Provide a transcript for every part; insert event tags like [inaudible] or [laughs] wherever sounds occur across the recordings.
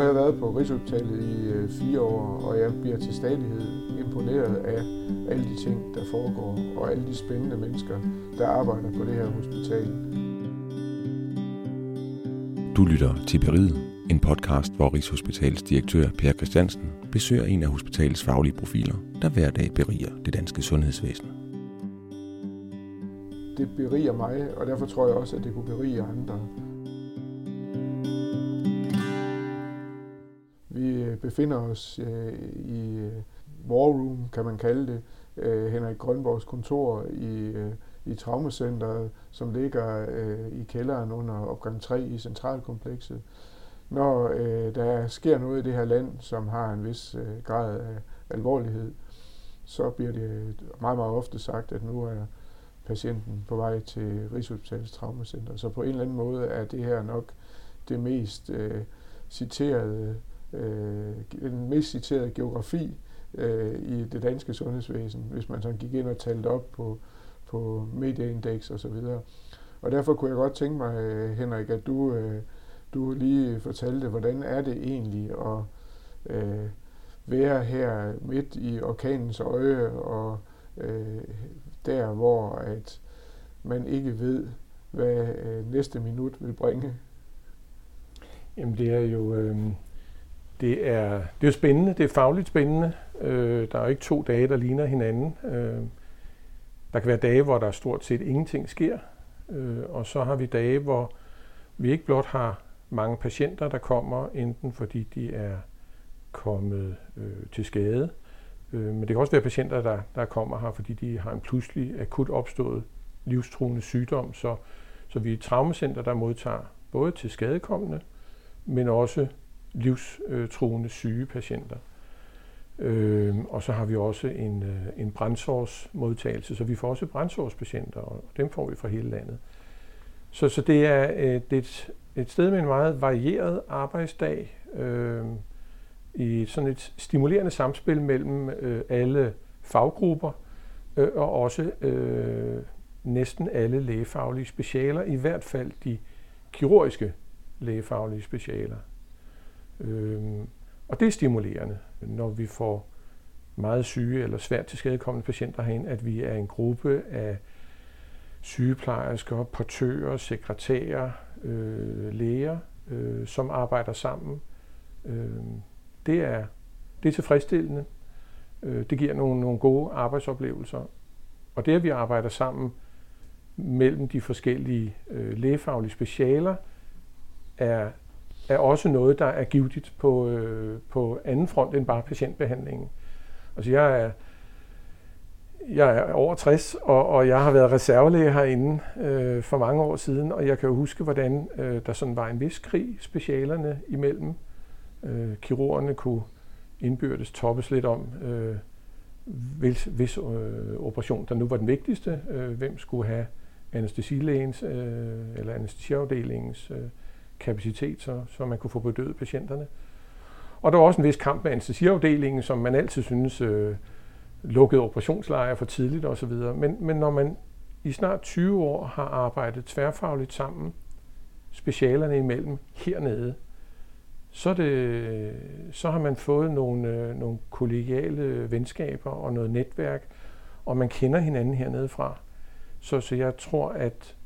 har jeg været på Rigshospitalet i øh, fire år, og jeg bliver til stadighed imponeret af alle de ting, der foregår, og alle de spændende mennesker, der arbejder på det her hospital. Du lytter til Beriget, en podcast, hvor Rigshospitalets direktør Per Christiansen besøger en af hospitalets faglige profiler, der hver dag beriger det danske sundhedsvæsen. Det beriger mig, og derfor tror jeg også, at det kunne berige andre. Befinder os øh, i øh, War Room, kan man kalde det, øh, Henrik Grønborgs kontor i, øh, i Traumacenteret, som ligger øh, i kælderen under opgang 3 i centralkomplekset. Når der sker noget i det her land, som har en vis grad af alvorlighed, så bliver det meget, meget ofte sagt, at nu er patienten på vej til Rigshospitalets Traumacenter. Så på en eller anden måde er det her nok det mest øh, citerede Øh, den mest citerede geografi øh, i det danske sundhedsvæsen, hvis man sådan gik ind og talte op på, på medieindeks og så videre. Og derfor kunne jeg godt tænke mig, øh, Henrik, at du, øh, du lige fortalte, hvordan er det egentlig at øh, være her midt i orkanens øje og øh, der, hvor at man ikke ved, hvad øh, næste minut vil bringe? Jamen det er jo øh, det er, det er jo spændende, det er fagligt spændende. Øh, der er jo ikke to dage, der ligner hinanden. Øh, der kan være dage, hvor der stort set ingenting sker, øh, og så har vi dage, hvor vi ikke blot har mange patienter, der kommer, enten fordi de er kommet øh, til skade, øh, men det kan også være patienter, der, der kommer her, fordi de har en pludselig akut opstået livstruende sygdom. Så, så vi er et traumacenter, der modtager både til skadekommende, men også livstruende syge patienter. Øh, og så har vi også en, øh, en brændsårsmodtagelse, så vi får også brændsårspatienter, og dem får vi fra hele landet. Så, så det er, øh, det er et, et sted med en meget varieret arbejdsdag, øh, i sådan et stimulerende samspil mellem øh, alle faggrupper, øh, og også øh, næsten alle lægefaglige specialer, i hvert fald de kirurgiske lægefaglige specialer. Øhm, og det er stimulerende, når vi får meget syge eller svært tilskadekommende patienter herind, at vi er en gruppe af sygeplejersker, portører, sekretærer, øh, læger, øh, som arbejder sammen. Øh, det, er, det er tilfredsstillende. Øh, det giver nogle, nogle gode arbejdsoplevelser. Og det, at vi arbejder sammen mellem de forskellige øh, lægefaglige specialer, er er også noget, der er givetigt på, øh, på anden front end bare patientbehandlingen. Altså jeg er, jeg er over 60, og, og jeg har været reservelæge herinde øh, for mange år siden, og jeg kan jo huske, hvordan øh, der sådan var en vis krig specialerne imellem. Øh, kirurgerne kunne indbyrdes toppes lidt om, øh, hvis, hvis øh, operation der nu var den vigtigste. Øh, hvem skulle have anestesilægens øh, eller anestesiafdelingens øh, kapacitet, så, så man kunne få bedøvet patienterne. Og der var også en vis kamp med anestesiafdelingen, som man altid synes øh, lukkede operationslejre for tidligt osv. Men, men når man i snart 20 år har arbejdet tværfagligt sammen, specialerne imellem hernede, så, det, så har man fået nogle, øh, nogle kollegiale venskaber og noget netværk, og man kender hinanden hernede fra. Så, så jeg tror, at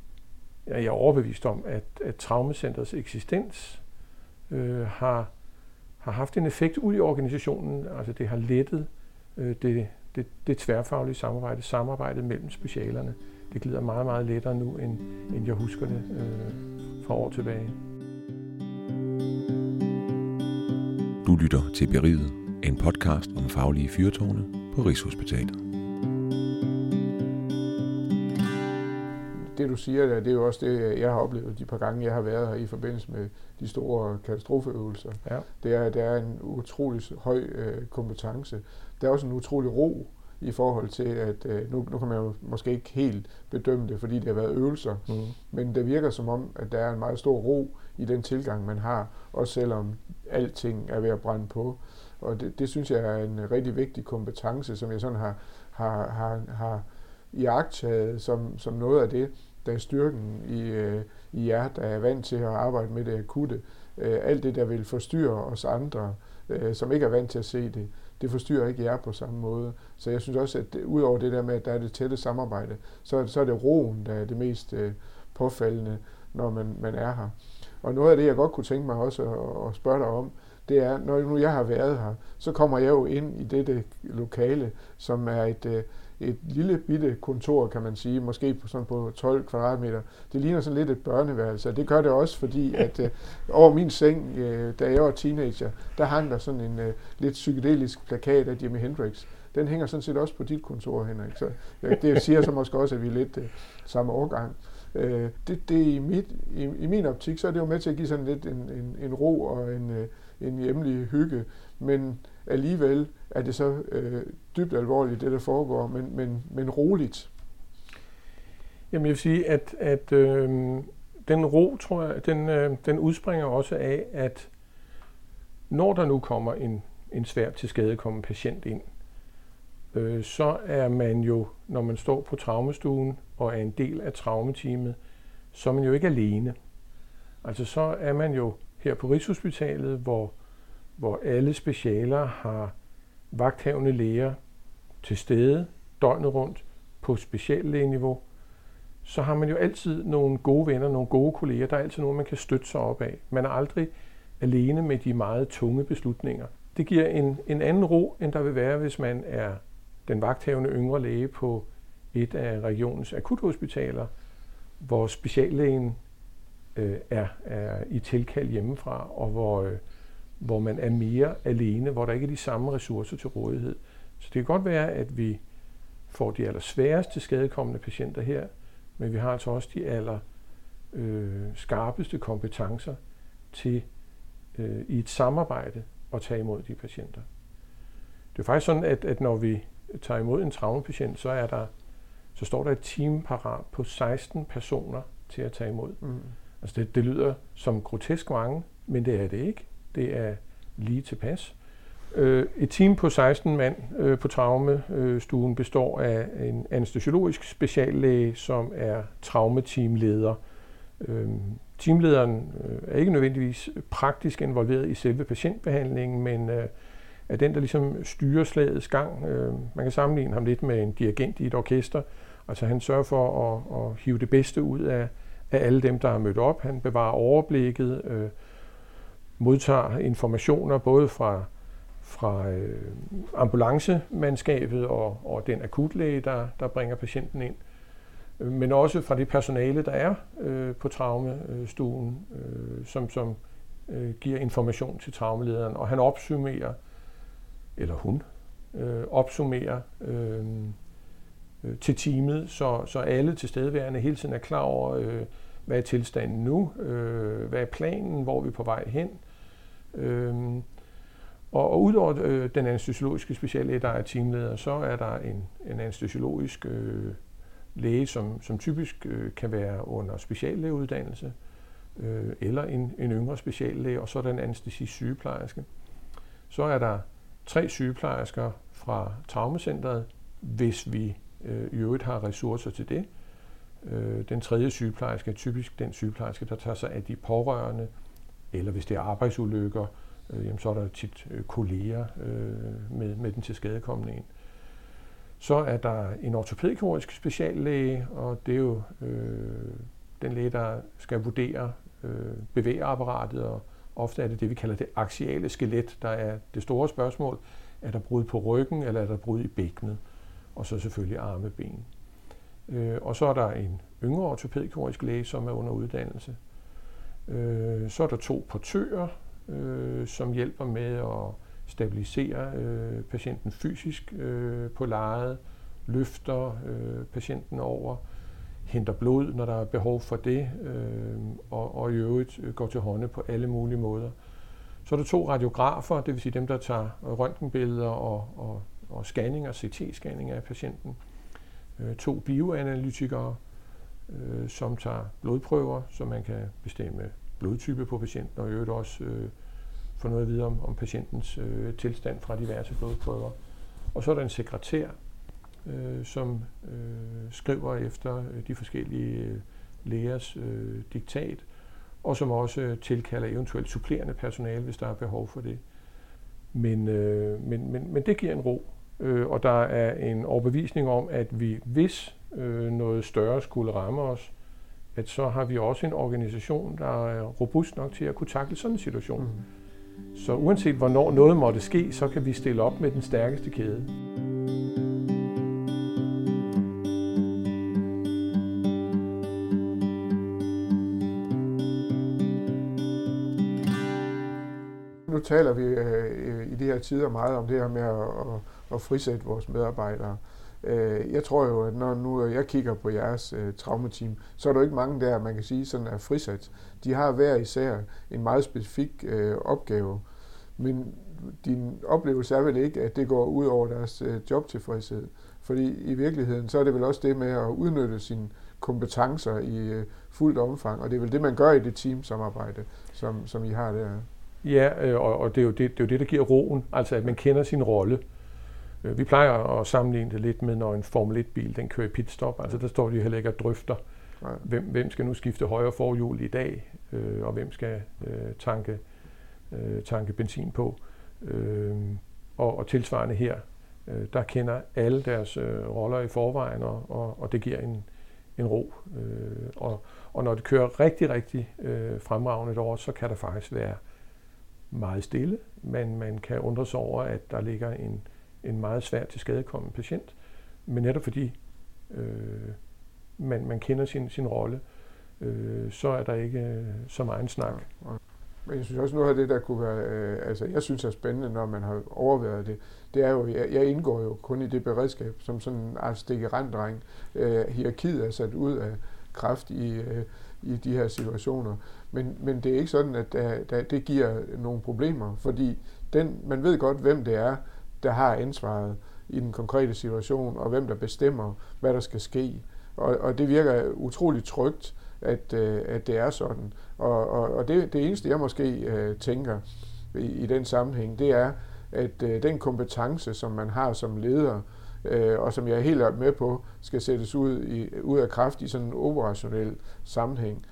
jeg er overbevist om, at, at traumecentrets eksistens øh, har, har haft en effekt ud i organisationen. Altså det har lettet øh, det, det, det tværfaglige samarbejde, samarbejdet mellem specialerne. Det glider meget, meget lettere nu, end, end jeg husker det øh, fra år tilbage. Du lytter til Beriget, en podcast om faglige fyrtårne på Rigshospitalet. Det du siger der, det er jo også det, jeg har oplevet de par gange, jeg har været her i forbindelse med de store katastrofeøvelser. Ja. Det er, at der er en utrolig høj øh, kompetence. Der er også en utrolig ro i forhold til, at øh, nu, nu kan man jo måske ikke helt bedømme det, fordi det har været øvelser, mm. men det virker som om, at der er en meget stor ro i den tilgang, man har, også selvom alting er ved at brænde på. Og det, det synes jeg er en rigtig vigtig kompetence, som jeg sådan har, har, har, har iagtaget som, som noget af det, der er styrken i, øh, i jer, der er vant til at arbejde med det akutte. Øh, alt det, der vil forstyrre os andre, øh, som ikke er vant til at se det, det forstyrrer ikke jer på samme måde. Så jeg synes også, at det, udover det der med, at der er det tætte samarbejde, så, så er det roen, der er det mest øh, påfaldende, når man, man er her. Og noget af det, jeg godt kunne tænke mig også at, at spørge dig om, det er, når nu jeg har været her, så kommer jeg jo ind i dette lokale, som er et, øh, et lille bitte kontor, kan man sige, måske på, sådan på 12 kvadratmeter. Det ligner sådan lidt et børneværelse, og det gør det også, fordi [laughs] at øh, over min seng, øh, da jeg var teenager, der hang der sådan en øh, lidt psykedelisk plakat af Jimi Hendrix. Den hænger sådan set også på dit kontor, Henrik. Så øh, det siger så måske også, at vi er lidt øh, samme årgang. Øh, det, det i, mit, i, i min optik, så er det jo med til at give sådan lidt en, en, en ro og en, øh, en hjemlig hygge, men alligevel er det så øh, dybt alvorligt, det der foregår, men, men, men roligt. Jamen jeg vil sige, at, at øh, den ro, tror jeg, den, øh, den udspringer også af, at når der nu kommer en, en svært til skadekommen patient ind, øh, så er man jo, når man står på traumestuen og er en del af traumeteamet, så er man jo ikke alene. Altså så er man jo her på Rigshospitalet, hvor, hvor alle specialer har vagthavende læger til stede døgnet rundt på speciallægeniveau, så har man jo altid nogle gode venner, nogle gode kolleger. Der er altid nogen, man kan støtte sig op af. Man er aldrig alene med de meget tunge beslutninger. Det giver en, en anden ro, end der vil være, hvis man er den vagthavende yngre læge på et af regionens akuthospitaler, hvor speciallægen øh, er, er i tilkald hjemmefra, og hvor, øh, hvor man er mere alene, hvor der ikke er de samme ressourcer til rådighed. Så det kan godt være, at vi får de aller sværeste skadekommende patienter her, men vi har altså også de aller øh, skarpeste kompetencer til øh, i et samarbejde at tage imod de patienter. Det er faktisk sådan, at, at når vi tager imod en traumapatient, så er der så står der et team parat på 16 personer til at tage imod. Mm. Altså det, det lyder som grotesk mange, men det er det ikke. Det er lige tilpas. Øh, et team på 16 mand øh, på traumestuen øh, består af en anestesiologisk speciallæge, som er traumeteamleder. Øh, teamlederen øh, er ikke nødvendigvis praktisk involveret i selve patientbehandlingen, men øh, er den, der ligesom styrer slagets gang. Øh, man kan sammenligne ham lidt med en dirigent i et orkester. Altså han sørger for at, at hive det bedste ud af, af alle dem, der er mødt op. Han bevarer overblikket, øh, modtager informationer både fra, fra øh, ambulancemandskabet og, og den akutlæge, der, der bringer patienten ind, øh, men også fra det personale, der er øh, på traumestuen, øh, som, som øh, giver information til traumelederen, og han opsummerer, eller hun, øh, opsummerer øh, øh, til teamet, så, så alle tilstedeværende hele tiden er klar over, øh, hvad er tilstanden nu, øh, hvad er planen, hvor er vi på vej hen. Øhm, og, og udover øh, den anestesiologiske speciallæge, der er teamleder, så er der en, en anestesiologisk øh, læge, som, som typisk øh, kan være under speciallægeuddannelse, øh, eller en, en yngre speciallæge, og så er der en anestesi-sygeplejerske. Så er der tre sygeplejersker fra traumacentret, hvis vi øh, i øvrigt har ressourcer til det. Øh, den tredje sygeplejerske er typisk den sygeplejerske, der tager sig af de pårørende, eller hvis det er arbejdsulykker, øh, jamen, så er der tit øh, kolleger øh, med, med den til skadekommende ind. Så er der en ortopædkirurgisk speciallæge, og det er jo øh, den læge, der skal vurdere øh, bevægeapparatet, og ofte er det det, vi kalder det axiale skelet, der er det store spørgsmål. Er der brud på ryggen, eller er der brud i bækkenet? og så selvfølgelig arme ben. Øh, og så er der en yngre ortopædkirurgisk læge, som er under uddannelse. Øh, så er der to portører, øh, som hjælper med at stabilisere øh, patienten fysisk øh, på lejet, løfter øh, patienten over, henter blod, når der er behov for det, øh, og, og i øvrigt øh, går til hånde på alle mulige måder. Så er der to radiografer, det vil sige dem, der tager røntgenbilleder og, og og scanninger, CT-scanning af patienten. Øh, to bioanalytikere, øh, som tager blodprøver, så man kan bestemme blodtype på patienten, og i øvrigt også øh, få noget at vide om, om patientens øh, tilstand fra diverse blodprøver. Og så er der en sekretær, øh, som øh, skriver efter øh, de forskellige øh, lægers øh, diktat, og som også tilkalder eventuelt supplerende personale, hvis der er behov for det. Men, øh, men, men, men det giver en ro, øh, og der er en overbevisning om, at vi, hvis øh, noget større skulle ramme os, at så har vi også en organisation, der er robust nok til at kunne takle sådan en situation. Mm. Så uanset hvornår noget måtte ske, så kan vi stille op med den stærkeste kæde. Nu taler vi øh, i de her tider meget om det her med at, at, frisætte vores medarbejdere. Øh, jeg tror jo, at når nu øh, jeg kigger på jeres øh, traumateam, så er der jo ikke mange der, man kan sige, sådan er frisat. De har hver især en meget specifik øh, opgave, men din oplevelse er vel ikke, at det går ud over deres øh, jobtilfredshed. Fordi i virkeligheden, så er det vel også det med at udnytte sine kompetencer i øh, fuldt omfang, og det er vel det, man gør i det teamsamarbejde, som, som I har der. Ja, øh, og, og det, er jo det, det er jo det, der giver roen, altså at man kender sin rolle. Øh, vi plejer at sammenligne det lidt med, når en Formel 1-bil den kører i pitstop. Altså der står de heller ikke og drøfter, hvem, hvem skal nu skifte højre forhjul i dag, øh, og hvem skal øh, tanke, øh, tanke benzin på. Øh, og, og tilsvarende her, øh, der kender alle deres øh, roller i forvejen, og, og, og det giver en, en ro. Øh, og, og når det kører rigtig, rigtig øh, fremragende over, så kan der faktisk være meget stille, men man kan undre sig over, at der ligger en, en meget svært til skadekommen patient. Men netop fordi øh, man, man kender sin, sin rolle, øh, så er der ikke øh, så meget snak. Ja, ja. Men jeg synes også noget af det, der kunne være, øh, altså jeg synes er spændende, når man har overvejet det, det er jo, jeg, jeg indgår jo kun i det beredskab, som sådan en stikke Øh, hierarkiet er sat ud af kraft i, øh, i de her situationer. Men, men det er ikke sådan, at der, der, det giver nogle problemer, fordi den, man ved godt, hvem det er, der har ansvaret i den konkrete situation, og hvem der bestemmer, hvad der skal ske. Og, og det virker utroligt trygt, at, øh, at det er sådan. Og, og, og det, det eneste, jeg måske øh, tænker i, i den sammenhæng, det er, at øh, den kompetence, som man har som leder, øh, og som jeg er helt med på, skal sættes ud, i, ud af kraft i sådan en operationel sammenhæng,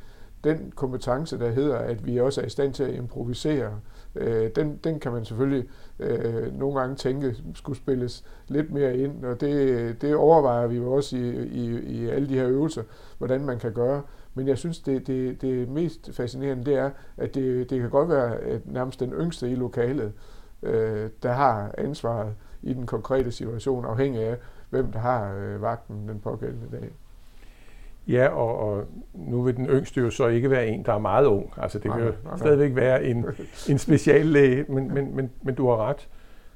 den kompetence, der hedder, at vi også er i stand til at improvisere, øh, den, den kan man selvfølgelig øh, nogle gange tænke skulle spilles lidt mere ind, og det, det overvejer vi jo også i, i, i alle de her øvelser, hvordan man kan gøre. Men jeg synes, det, det, det mest fascinerende, det er, at det, det kan godt være at nærmest den yngste i lokalet, øh, der har ansvaret i den konkrete situation, afhængig af, hvem der har øh, vagten den pågældende dag. Ja, og, og nu vil den yngste jo så ikke være en, der er meget ung. Altså det vil jo stadigvæk være en, [laughs] en speciallæge, men, men, men, men du har ret.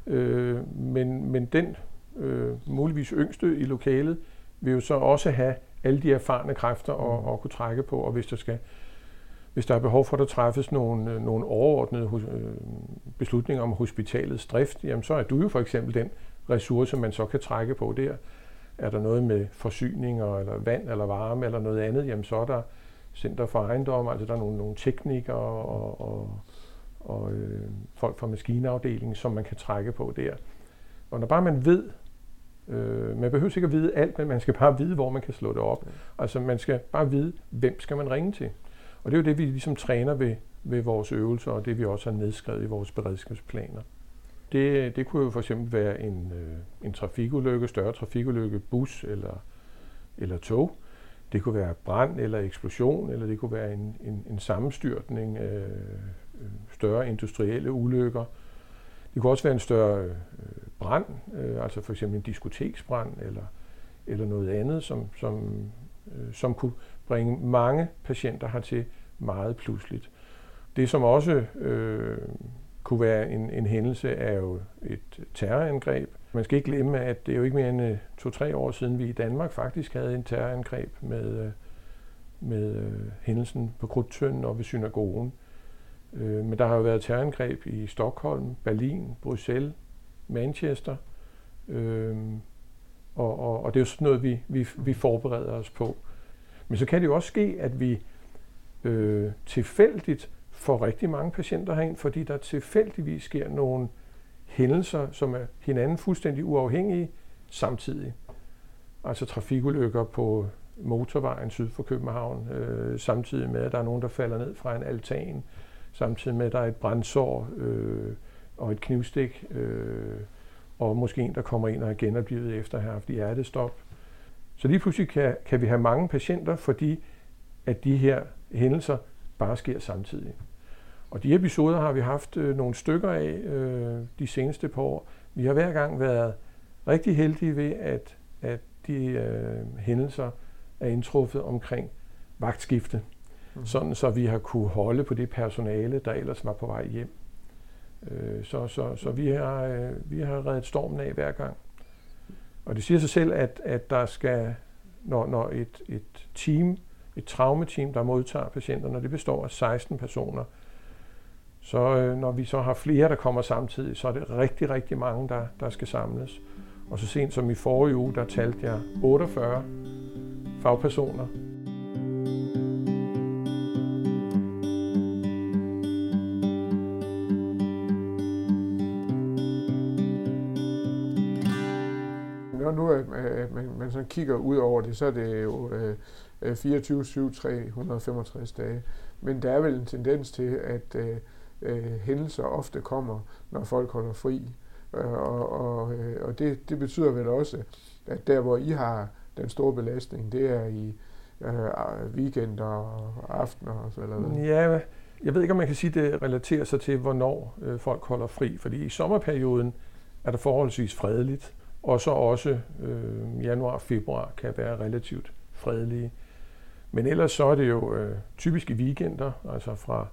Øh, men, men den øh, muligvis yngste i lokalet vil jo så også have alle de erfarne kræfter at, mm. at kunne trække på, og hvis der skal hvis der er behov for, at der træffes nogle, øh, nogle overordnede øh, beslutninger om hospitalets drift, jamen så er du jo for eksempel den ressource, man så kan trække på der. Er der noget med forsyninger, eller vand, eller varme, eller noget andet, jamen så er der Center for Ejendom, altså der er nogle, nogle teknikere og, og, og øh, folk fra maskinafdelingen, som man kan trække på der. Og når bare man ved, øh, man behøver ikke at vide alt, men man skal bare vide, hvor man kan slå det op. Altså man skal bare vide, hvem skal man ringe til. Og det er jo det, vi ligesom træner ved, ved vores øvelser, og det vi også har nedskrevet i vores beredskabsplaner. Det, det kunne jo for eksempel være en, øh, en trafikulykke, større trafikulykke, bus eller, eller tog. Det kunne være brand eller eksplosion, eller det kunne være en, en, en sammenstyrtning, øh, større industrielle ulykker. Det kunne også være en større øh, brand, øh, altså for eksempel en diskoteksbrand eller, eller noget andet, som, som, øh, som kunne bringe mange patienter hertil meget pludseligt. Det, som også øh, kunne være en, en hændelse, er jo et terrorangreb. Man skal ikke glemme, at det er jo ikke mere end øh, to-tre år siden, vi i Danmark faktisk havde en terrorangreb med, øh, med øh, hændelsen på Krudtønden og ved synagogen. Øh, men der har jo været terrorangreb i Stockholm, Berlin, Bruxelles, Manchester. Og, og, og det er jo sådan noget, vi, vi, vi forbereder os på. Men så kan det jo også ske, at vi øh, tilfældigt får rigtig mange patienter herind, fordi der tilfældigvis sker nogle hændelser, som er hinanden fuldstændig uafhængige samtidig. Altså trafikulykker på motorvejen syd for København, øh, samtidig med, at der er nogen, der falder ned fra en altan, samtidig med, at der er et brændsår øh, og et knivstik, øh, og måske en, der kommer ind og er genoplevet efter at have haft hjertestop. Så lige pludselig kan, kan vi have mange patienter, fordi at de her hændelser bare sker samtidig. Og de episoder har vi haft øh, nogle stykker af øh, de seneste par år. Vi har hver gang været rigtig heldige ved, at, at de øh, hændelser er indtruffet omkring vagtskifte. Mm. Sådan så vi har kunne holde på det personale, der ellers var på vej hjem. Øh, så, så, så vi har, øh, vi har reddet stormen af hver gang. Og det siger sig selv, at, at der skal, når, når et, et team, et traumeteam, der modtager patienter, når det består af 16 personer, så øh, når vi så har flere, der kommer samtidig, så er det rigtig, rigtig mange, der, der skal samles. Og så sent som i forrige uge, der talte jeg 48 fagpersoner. Når nu at man, man sådan kigger ud over det, så er det jo øh, Øh, 7, 365 dage. Men der er vel en tendens til, at øh, øh, hændelser ofte kommer, når folk holder fri. Øh, og, og, øh, og det, det betyder vel også, at der hvor I har den store belastning, det er i øh, weekender og aftener og så videre. Ja, jeg ved ikke, om man kan sige, at det relaterer sig til, hvornår øh, folk holder fri. Fordi i sommerperioden er der forholdsvis fredeligt, og så også øh, januar og februar kan være relativt fredelige. Men ellers så er det jo øh, typisk i weekender, altså fra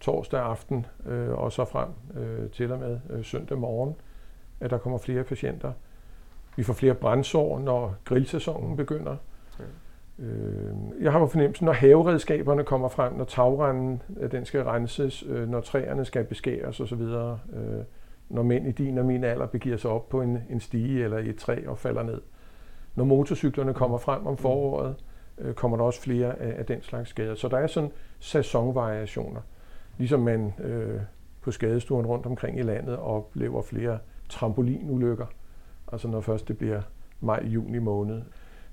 torsdag aften øh, og så frem øh, til og med øh, søndag morgen, at der kommer flere patienter. Vi får flere brændsår, når grillsæsonen begynder. Ja. Øh, jeg har på fornemmelsen, når haveredskaberne kommer frem, når tagranden øh, den skal renses, øh, når træerne skal beskæres osv., øh, når mænd i din og min alder begiver sig op på en, en stige eller i et træ og falder ned. Når motorcyklerne kommer frem om foråret, øh, kommer der også flere af, af den slags skader. Så der er sådan sæsonvariationer. Ligesom man øh, på skadestuen rundt omkring i landet oplever flere trampolinulykker, altså når først det bliver maj-juni måned.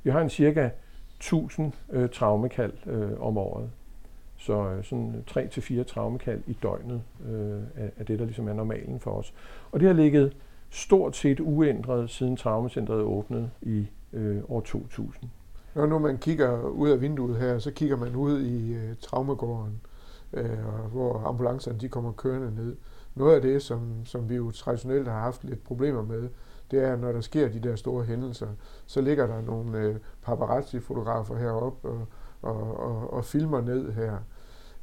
Vi har en cirka 1000 øh, traumekald øh, om året. Så øh, sådan 3-4 traumekald i døgnet øh, er det, der ligesom er normalen for os. Og det har ligget stort set uændret siden traumacentret åbnede i øh, år 2000. Når nu man kigger ud af vinduet her, så kigger man ud i øh, traumegården øh, hvor ambulancerne de kommer kørende ned. Noget af det, som, som vi jo traditionelt har haft lidt problemer med, det er, når der sker de der store hændelser, så ligger der nogle øh, paparazzi-fotografer heroppe og, og, og, og filmer ned her.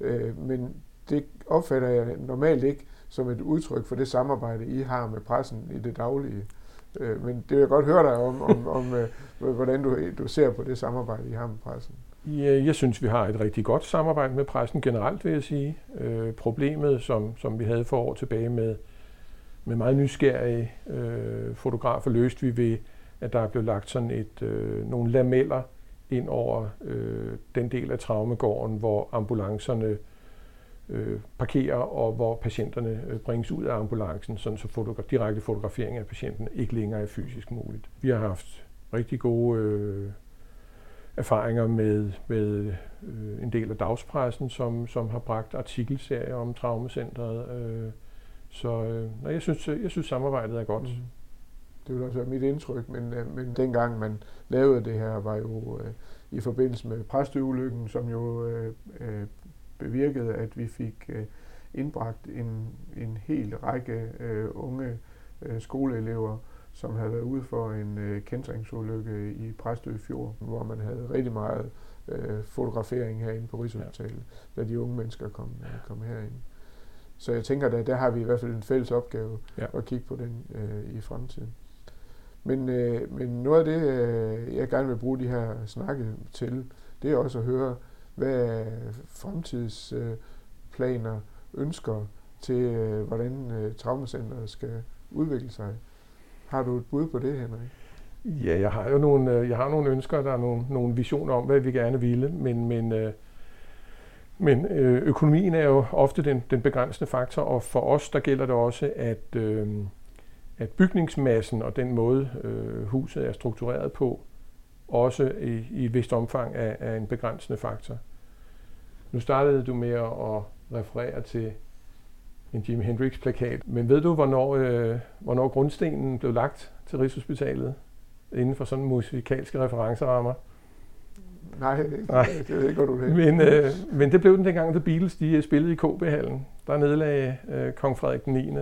Øh, men det opfatter jeg normalt ikke som et udtryk for det samarbejde, I har med pressen i det daglige. Øh, men det vil jeg godt høre dig om, om, om øh, hvordan du, du ser på det samarbejde, I har med pressen. Ja, jeg synes, vi har et rigtig godt samarbejde med pressen generelt, vil jeg sige. Øh, problemet, som, som vi havde for år tilbage med, med meget nysgerrige øh, fotografer, løste vi ved, at der er blevet lagt sådan et, øh, nogle lameller ind over øh, den del af traumegården, hvor ambulancerne øh, parkerer, og hvor patienterne øh, bringes ud af ambulancen, sådan så fotogra- direkte fotografering af patienten ikke længere er fysisk muligt. Vi har haft rigtig gode øh, erfaringer med, med øh, en del af dagspressen, som, som har bragt artikelserier om traumacentret. Øh, så øh, nej, jeg, synes, øh, jeg synes, samarbejdet er godt. Mm. Det vil også være mit indtryk, men, øh, men dengang man lavede det her, var jo øh, i forbindelse med præsteulykken, som jo øh, øh, bevirkede, at vi fik øh, indbragt en, en hel række øh, unge øh, skoleelever, som havde været ude for en øh, kentringsulykke i Præstø Fjord, hvor man havde rigtig meget øh, fotografering herinde på Rigshospitalet, ja. da de unge mennesker kom, øh, kom herind. Så jeg tænker, at der har vi i hvert fald en fælles opgave ja. at kigge på den øh, i fremtiden. Men, øh, men noget af det, øh, jeg gerne vil bruge de her snakke til, det er også at høre, hvad fremtidsplaner ønsker til, øh, hvordan øh, traumacenteret skal udvikle sig. Har du et bud på det, Henrik? Ja, jeg har jo nogle, øh, jeg har nogle ønsker, der er nogle, nogle visioner om, hvad vi gerne ville, men, men, øh, men øh, økonomien er jo ofte den, den begrænsende faktor, og for os der gælder det også, at, at bygningsmassen og den måde, huset er struktureret på, også i, i et vist omfang er, er en begrænsende faktor. Nu startede du med at referere til en Jimi Hendrix-plakat, men ved du, hvornår, øh, hvornår grundstenen blev lagt til Rigshospitalet inden for sådan musikalske referencerammer? Nej, Nej. det ved ikke, du vil. Men, øh, men det blev den dengang, da Beatles de øh, spillede i KB-hallen. Der nedlagde øh, kong Frederik den 9.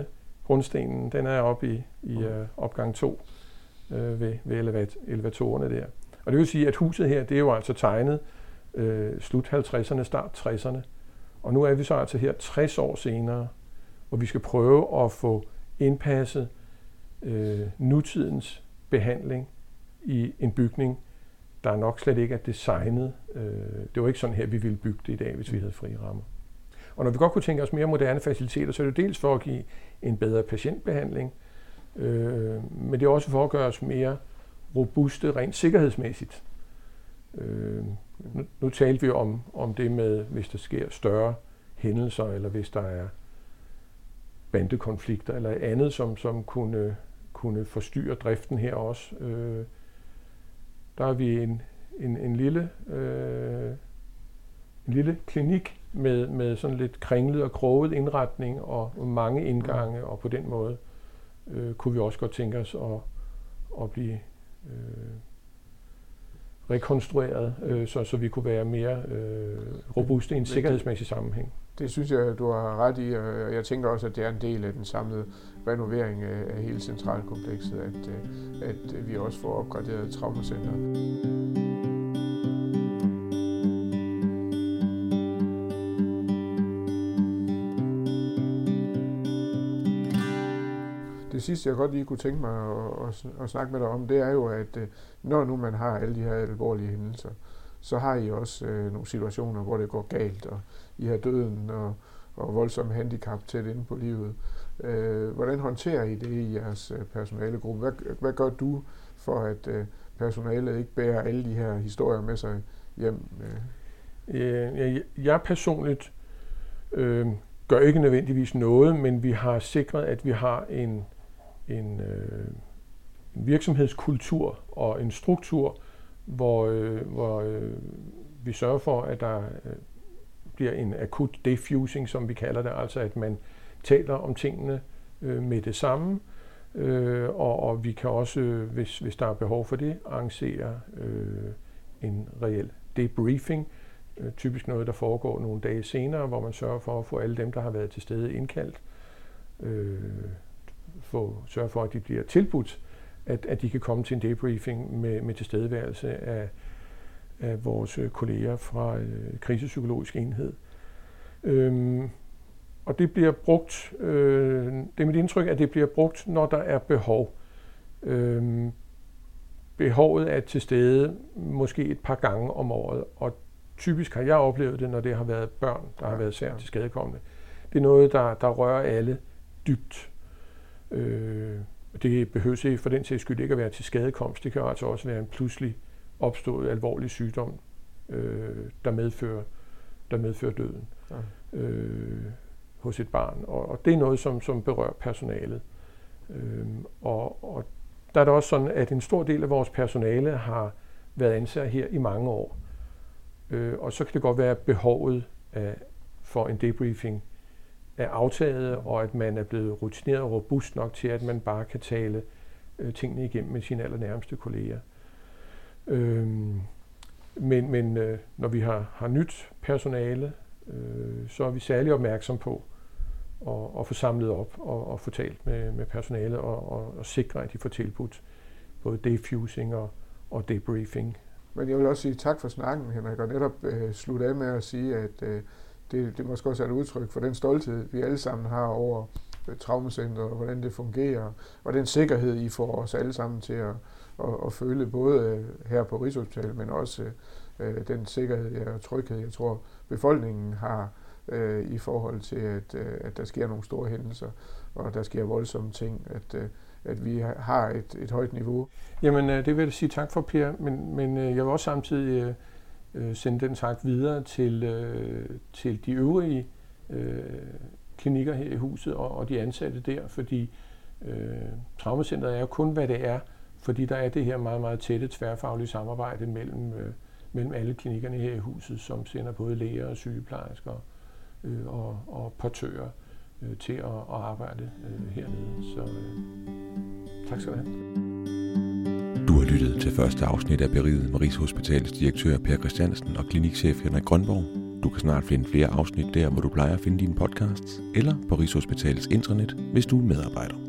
grundstenen. Den er oppe i, i øh, opgang 2 øh, ved, ved elevat, elevatorerne der. Og det vil sige, at huset her, det er jo altså tegnet øh, slut 50'erne, start 60'erne. Og nu er vi så altså her 60 år senere, hvor vi skal prøve at få indpasset øh, nutidens behandling i en bygning, der nok slet ikke er designet. Øh, det var ikke sådan her, vi ville bygge det i dag, hvis vi havde frie rammer. Og når vi godt kunne tænke os mere moderne faciliteter, så er det dels for at give en bedre patientbehandling, øh, men det er også for at gøre os mere robuste rent sikkerhedsmæssigt. Øh, nu, nu talte vi om, om det med, hvis der sker større hændelser, eller hvis der er bandekonflikter eller andet, som, som kunne, kunne forstyrre driften her også. Øh, der er vi en, en, en, lille, øh, en lille klinik med, med sådan lidt kringlet og kroget indretning og mange indgange, og på den måde øh, kunne vi også godt tænke os at, at blive øh, rekonstrueret, øh, så, så vi kunne være mere øh, robuste i en sikkerhedsmæssig sammenhæng. Det synes jeg, du har ret i, og jeg tænker også, at det er en del af den samlede renovering af hele centralkomplekset, at, øh, at vi også får opgraderet traumacenteret. Sidste, jeg godt lige kunne tænke mig at, at, at snakke med dig om, det er jo, at øh, når nu man har alle de her alvorlige hændelser, så har I også øh, nogle situationer, hvor det går galt, og I har døden og, og voldsom handicap tæt inde på livet. Øh, hvordan håndterer I det i jeres øh, personalegruppe? Hvad, hvad gør du for, at øh, personalet ikke bærer alle de her historier med sig hjem? Øh? øh jeg, jeg personligt øh, gør ikke nødvendigvis noget, men vi har sikret, at vi har en, en, øh, en virksomhedskultur og en struktur, hvor, øh, hvor øh, vi sørger for, at der øh, bliver en akut defusing, som vi kalder det, altså at man taler om tingene øh, med det samme, øh, og, og vi kan også, øh, hvis, hvis der er behov for det, arrangere øh, en reel debriefing, øh, typisk noget, der foregår nogle dage senere, hvor man sørger for at få alle dem, der har været til stede indkaldt, øh, få, sørge for, at de bliver tilbudt at, at de kan komme til en debriefing med, med tilstedeværelse af, af vores øh, kolleger fra øh, krisepsykologisk enhed. Øhm, og det bliver brugt, øh, det er mit indtryk, at det bliver brugt, når der er behov. Øhm, behovet er til stede måske et par gange om året, og typisk har jeg oplevet det, når det har været børn, der har været særligt til skadekommende. Det er noget, der, der rører alle dybt. Øh, det behøver for den sags skyld ikke at være til skadekomst. Det kan altså også være en pludselig opstået alvorlig sygdom, øh, der, medfører, der medfører døden ja. øh, hos et barn. Og, og det er noget, som, som berører personalet. Øh, og, og der er det også sådan, at en stor del af vores personale har været ansat her i mange år. Øh, og så kan det godt være behovet af, for en debriefing er aftaget, og at man er blevet rutineret og robust nok til, at man bare kan tale øh, tingene igennem med sine allernærmeste kolleger. Øhm, men men øh, når vi har, har nyt personale, øh, så er vi særlig opmærksom på at, at få samlet op og, og få talt med, med personale og, og, og sikre, at de får tilbudt både defusing og, og debriefing. Men jeg vil også sige tak for snakken, Henrik, og netop øh, slutte af med at sige, at øh, det, det måske også er et udtryk for den stolthed, vi alle sammen har over øh, traumacentret, og hvordan det fungerer, og den sikkerhed, I får os alle sammen til at, at, at føle, både øh, her på Rigshospitalet, men også øh, den sikkerhed og tryghed, jeg tror, befolkningen har øh, i forhold til, at, øh, at der sker nogle store hændelser, og der sker voldsomme ting, at, øh, at vi har et, et højt niveau. Jamen, øh, det vil jeg sige tak for, Per, men, men øh, jeg vil også samtidig øh, sende den tak videre til, øh, til de øvrige øh, klinikker her i huset og, og de ansatte der, fordi øh, traumacenteret er jo kun, hvad det er, fordi der er det her meget, meget tætte tværfaglige samarbejde mellem, øh, mellem alle klinikkerne her i huset, som sender både læger og sygeplejersker øh, og, og portører øh, til at, at arbejde øh, hernede. Så øh, tak skal du have. Lyttet til første afsnit af Beriget med Rigshospitalets direktør Per Christiansen og klinikchef Henrik Grønborg. Du kan snart finde flere afsnit der, hvor du plejer at finde dine podcasts, eller på Rigshospitalets intranet, hvis du er medarbejder.